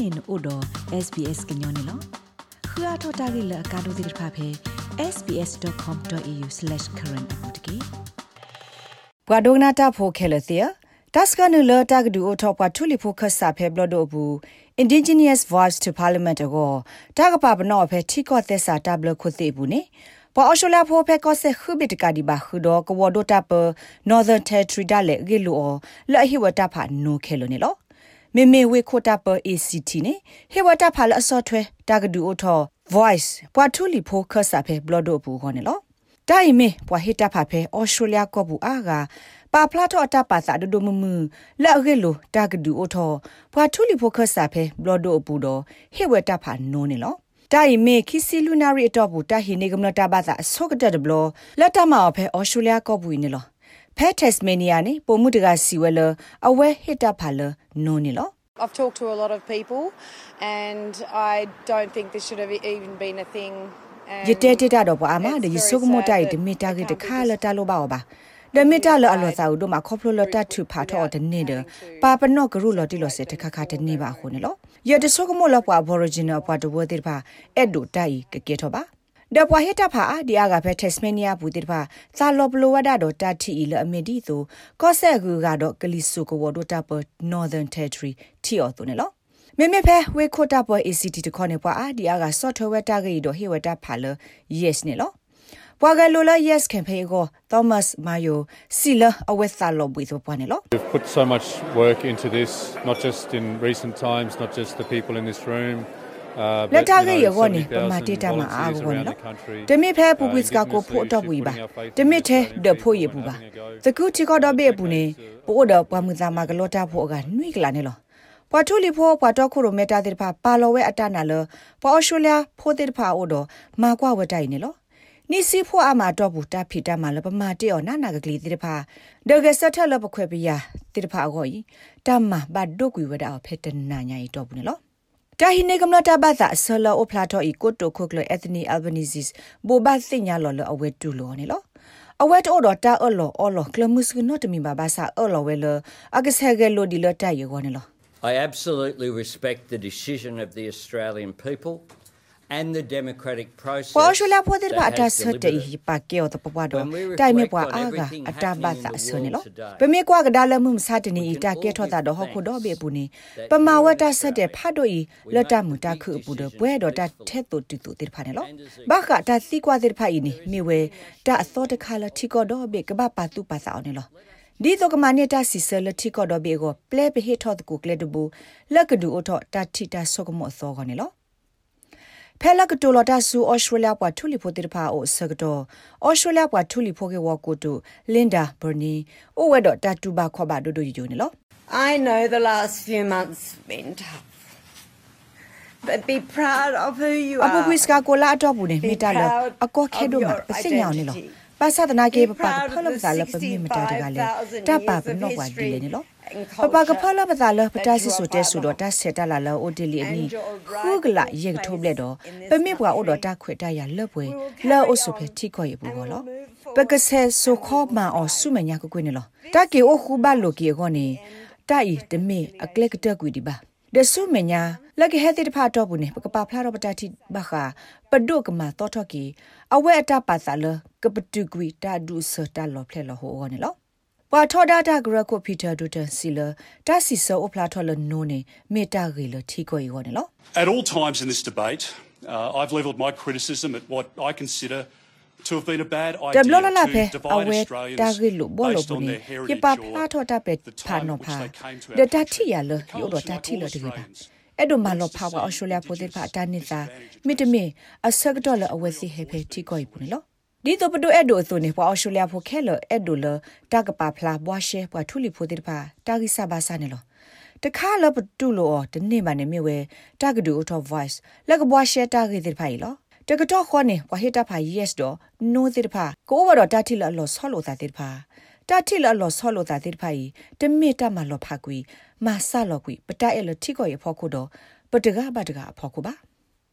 နေနို့တော့ SBS ကညောနေလောခရထတာဂိလကာဒိုဒိဖာဖေ sbs.com.au/current အပူတကေဘွာဒိုနာတာဖိုခဲလသီယာတက်စကနူလတာဂဒူအထောပွားထူလီဖိုခဆာဖေဘလဒိုဘူး indigenous voice to parliament ကိုတာကပါဘနောဖေထီကောသက်စာတဘလခုသိဘူးနေပေါ်အရှလာဖိုဖဲကောဆက်ခုဘစ်တကဒီဘာခုတော့ကဝဒိုတာပ northern territory ဒါလေဂီလိုလဲဟိဝတာဖာနိုခဲလိုနေလော မေမေဝေခိုတာပ ACT နေဟေဝတာဖာလအစောထွဲတာဂဒူအိုထော voice ပွာထူလီဖိုခဆာဖေဘလဒိုဘူးခေါ်နေလောတိုင်မေပွာဟေတာဖာဖေအော်စတြေးလျကောဘူးအာကပါဖလာတော့အတပါစာဒဒမမလက်ရဲလိုတာဂဒူအိုထောပွာထူလီဖိုခဆာဖေဘလဒိုဘူးတော့ဟေဝတာဖာနိုးနေလောတိုင်မေခီစီလူနာရီအတော့ဘူးတာဟီနေကမလတာဘာသာဆော့ကတဲ့ဘလလက်တမအဖေအော်စတြေးလျကောဘူးနေလော ဖဲတက်စမေနီယာနေပိုမှုတကစီဝဲလအဝဲဟစ်တာဖာလနိုးနေလော I've talked to a lot of people and I don't think this should have even been a thing ယတဲတတတော့ပါအမဒီစုကမတိုင်ဒီမီတာကတခါလတလို့ပါပါဒမီတာလအလောစာဦးတို့မှာခေါပလိုလတထူဖာထောတဲ့နေတဲ့ပါပနော့ဂရုလတိလောစေတခါခါတဲ့နေပါခုနော်ယတဆုကမလပွား Aboriginal ပွားတဝတဲ့ပါအဲ့ဒိုတိုင်ကကေထောပါ ဒပွားဟတာဖာဒီအာကဖက်တက်စမနီယာဘူးတိပါသာလောပလိုဝဒတော့တတီလအမီဒီဆိုကော့ဆက်ကူကတော့ကလီဆူကဝဒတာပ Northern Territory တီအော်တုန်နော်မေမေဖဲဝေခိုတာပေါ် ACT တခေါနေပွာအာဒီအာက software တာကြီးတော့ဟေဝတာဖာလ yes နေလောပွာကလိုလာ yes campaign ကို Thomas Mayo စီလအဝက်သာလောဘွေတော့ပွာနေလော We've put so much work into this not just in recent times not just the people in this room လက်တာကရောနေပမာတေတာမှာအာဘောနော်တမိဖဲပူပစ်ကကိုဖို့တော့ဘူးပါတမိထဲဒဖို့ရပူပါသကူချီကတော့ဘေပူနေပို့တော့ပမှုသားမကလောတာဖို့ကနှွိကလာနေလောပွာထူလီဖိုပွာတော့ခုရမီတာတဲ့ဖာပါလောဝဲအတနာလပေါ်အော်စတြေးလျဖိုတဲ့ဖာအိုတော့မာကွာဝတိုင်နေလောနိစီဖို့အမတော့ဘူးတဖီတမလပမာတေော်နာနာကကလေးတဲ့ဖာဒဂစထလပခွဲပြရတဲ့ဖာကိုတမဘတ်ဒုကွေဝဒအဖက်တနာညာရီတော့ဘူးနော် တာဟိနေကမလတာဘာသာဆလောအဖလာတော့ဤကိုတိုခုကလအက်သနီအယ်ဘနီဇစ်ဘောဘာစညာလောလအဝဲတူလောနေလောအဝဲတော့တော့တာအော်လောအော်လောကလမှုစကနော့တမီဘာဘာစာအော်လောဝဲလအကဆဟဂဲလိုဒီလတာယေကောနေလော I absolutely respect the decision of the Australian people and the democratic process ပေါ်ရှလာပေါ်တဲ့ပါတာစတဲ့ဟိပါကေောတပပတော့တိုင်မေပွာအာဂအတာဘတ်ဆနေလို့ပမေကွာကဒါလမှုမစတနီတာကေထောတာတော့ဟခုတော့ဘေပူနေပမာဝတာဆက်တဲ့ဖတ်တို့ဤလတ်တမှုတာခုပူတော့ပွဲတော့တာထဲ့တူတူတူတိဖာနေလို့ဘာခတာစီကွာတဲ့ဖာဤနေမိဝဲတာအသောတခါလထီကောတော့ဘေကဘပါတူပါစာအောင်နေလို့ဒီတော့ကမနေတာစီဆလတိကောတော့ဘေကိုပလဲပဟေထော့တကူကလေတဘူလက်ကဒူအထော့တာတီတာဆောကမောသောကနေလို့ ဖဲလကတိုလတာဆူဩစတြေးလျပွားထူလီဖိုတေဖာအိုဆကတော့ဩစတြေးလျပွားထူလီဖိုကေဝကိုတိုလင်ဒါဘာနီအိုဝဲတော့တတူဘာခေါ်ပါဒိုဒိုယိုနေလို့ I know the last few months have been tough but be proud of who you are အပူကွစ်ကကိုလာတော့ဘူးနေမိတာလအကောခဲတော့မှာပစညောင်းနေလို့ ပါစဒနာကေပပဖလပဇာလပမိမတာတကလေတပါပနောဝါဒီလေနေလို့ပပကဖလပဇာလပတာစီဆိုတဲဆူတော့တဆက်တလာလောအိုတီလီအနီခုကလာယေထိုးဘလက်တော့ပမိပွားအိုတော့တခွေတရလက်ပွဲလောအိုဆုဖဲထိခေါ်ရဘူးကောလောပကဆဲဆိုခေါမာအော်ဆုမညာကကွေးနေလောတကေအိုခုဘလိုကေခေါနေတိုင်တမေအကလက်ကတက်ကွေဒီပါဒဆုမညာလက်ကဟဲတိတဖာတော့ဘူးနေပကပဖလာတော့ပတတိဘခပဒုကမတော့တော့ကီအဝဲအတပါသလ ကပတုကွီတာဒုစတာလောဖလဲလောဟောနေလောပွာထောဒတာဂရကိုပီတာဒူတန်စီလတာစီဆောအဖလာထောလနိုနေမေတာဂီလထီကိုယောနေလော At all times in this debate uh, I've levelled my criticism at what I consider to have been a bad idea တဘလလာဖေ to အ divide ဝဲ Australians တာဂီလုဘောလော based ဘူး on နေ their ပြ heritage ပ or ဖလာထောတာပက် the ဖာ time နော at ဖာ which they came to ဒ our တာတီရလ country. ယောဒ Comes တာ from တီလ all တကေပါ Australians. အဲ့ဒိုမလောဖာဝါအော်စတြေးလျပိုတဲ့ဖာတာနိသာမိတမေအစကတော်လအဝဲစီဟေဖေတီကိုပူနေလော ဒီတော့ပဒိုအဲ့ဒိုအသွနေပွာအော်စတြေးလျဖိုခဲလအဲ့ဒိုလတာကပါဖလာဘွားရှဲပွာထူလီဖိုတဲ့ဖာတာဂိဆာဘာဆာနေလောတခါလပတူလောတနေ့မှနေမြဝဲတာဂဒူအထော voice လက်ကဘွားရှဲတာဂိတဲ့ဖာလောတကတော့ခေါနေဝါဟိတဖာ yes တော့ no တဲ့ဖာကိုဝတော့တာတိလလောဆောလို့တာတဲ့ဖာတာတိလလောဆောလို့တာတဲ့ဖာဤတမေတမလောဖာကွီမာဆလောကွီပတအဲ့လတိကိုရဖောခုတော့ပတကဘာတကဖောခုပါ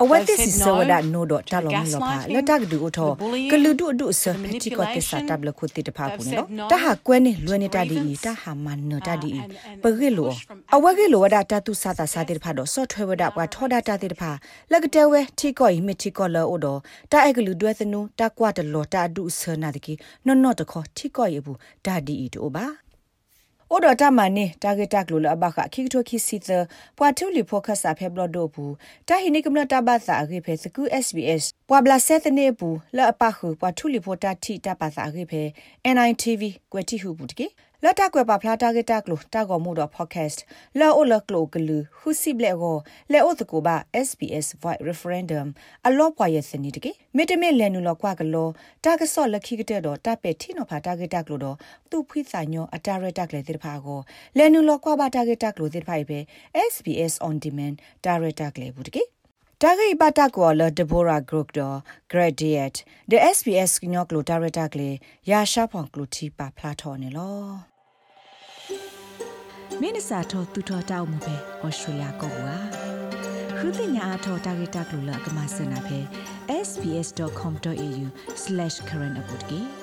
အဝတ်သစ်စဝဒနိုဒတာလောမီလောပါလက်တကဒူအထောကလူဒူအဒူဆပတိကောတဆာတဘလခုတိတဖာကူနော်တဟာကွဲနေလွယ်နေတာဒီတဟာမနတာဒီပဂေလောအဝဲကေလောဝဒတာတုစာတာစာတိတဖာတော့ဆော့ထွဲဝဒပွားထောဒတာတိတဖာလက်ကတဲဝဲထီကောဤမီထီကောလောအိုတော့တာအကလူဒွဲသနူတာကွာတလောတာဒူဆနာတကီနော်နော်တခေါထီကောဤဘူးဒါဒီဤတို့ပါ ဩဒတာမနေတာဂက်တက်လိုလဘခခိကတိုခိစီသပွာတူလီဖိုကဆာဖေဘလဒိုဘူးတာဟိနိကမနတာဘာသာအခေဖေစကူ SBS ပွာဘလာဆက်တနေဘူးလအပခုပွာတူလီဖိုတာတီတာဘာသာအခေဖေ NITV ကွယ်တီဟုဘူးတကေ လတ်တကွယ်ပါဖလာတာဂက်တက်လိုတာကောမှုတော့ podcast လောအိုလကလိုကလူဟူစီဘလက်ကိုလဲအိုတကူပါ SBS voice referendum အလောပွားရဲ့စနေတကေမိတမစ်လဲနူလောကွာကလောတာကဆော့လက်ခိကတဲ့တော့တပဲထီနော်ဖာတာဂက်တက်လိုတော့သူ့ဖွိစာညောအတာရက်တက်လေတိဖာကိုလဲနူလောကွာပါတာဂက်တက်လိုတိဖာပဲ SBS on demand တာရက်တက်လေဘူးတကေတာဂိပတာကောလဒဘိုရာဂရုတ်တော့ graduate the SBS ညောကလိုတာရက်တက်လေရာရှာဖောင်ကလိုတီပါဖလာထော်နေလော မင်းစာထောသူထောတောက်မှုပဲဩစတြေးလျကောကွာခရစ်ညာအထောတာဂီတာကလူလကမစနာပဲ sbs.com.au/current update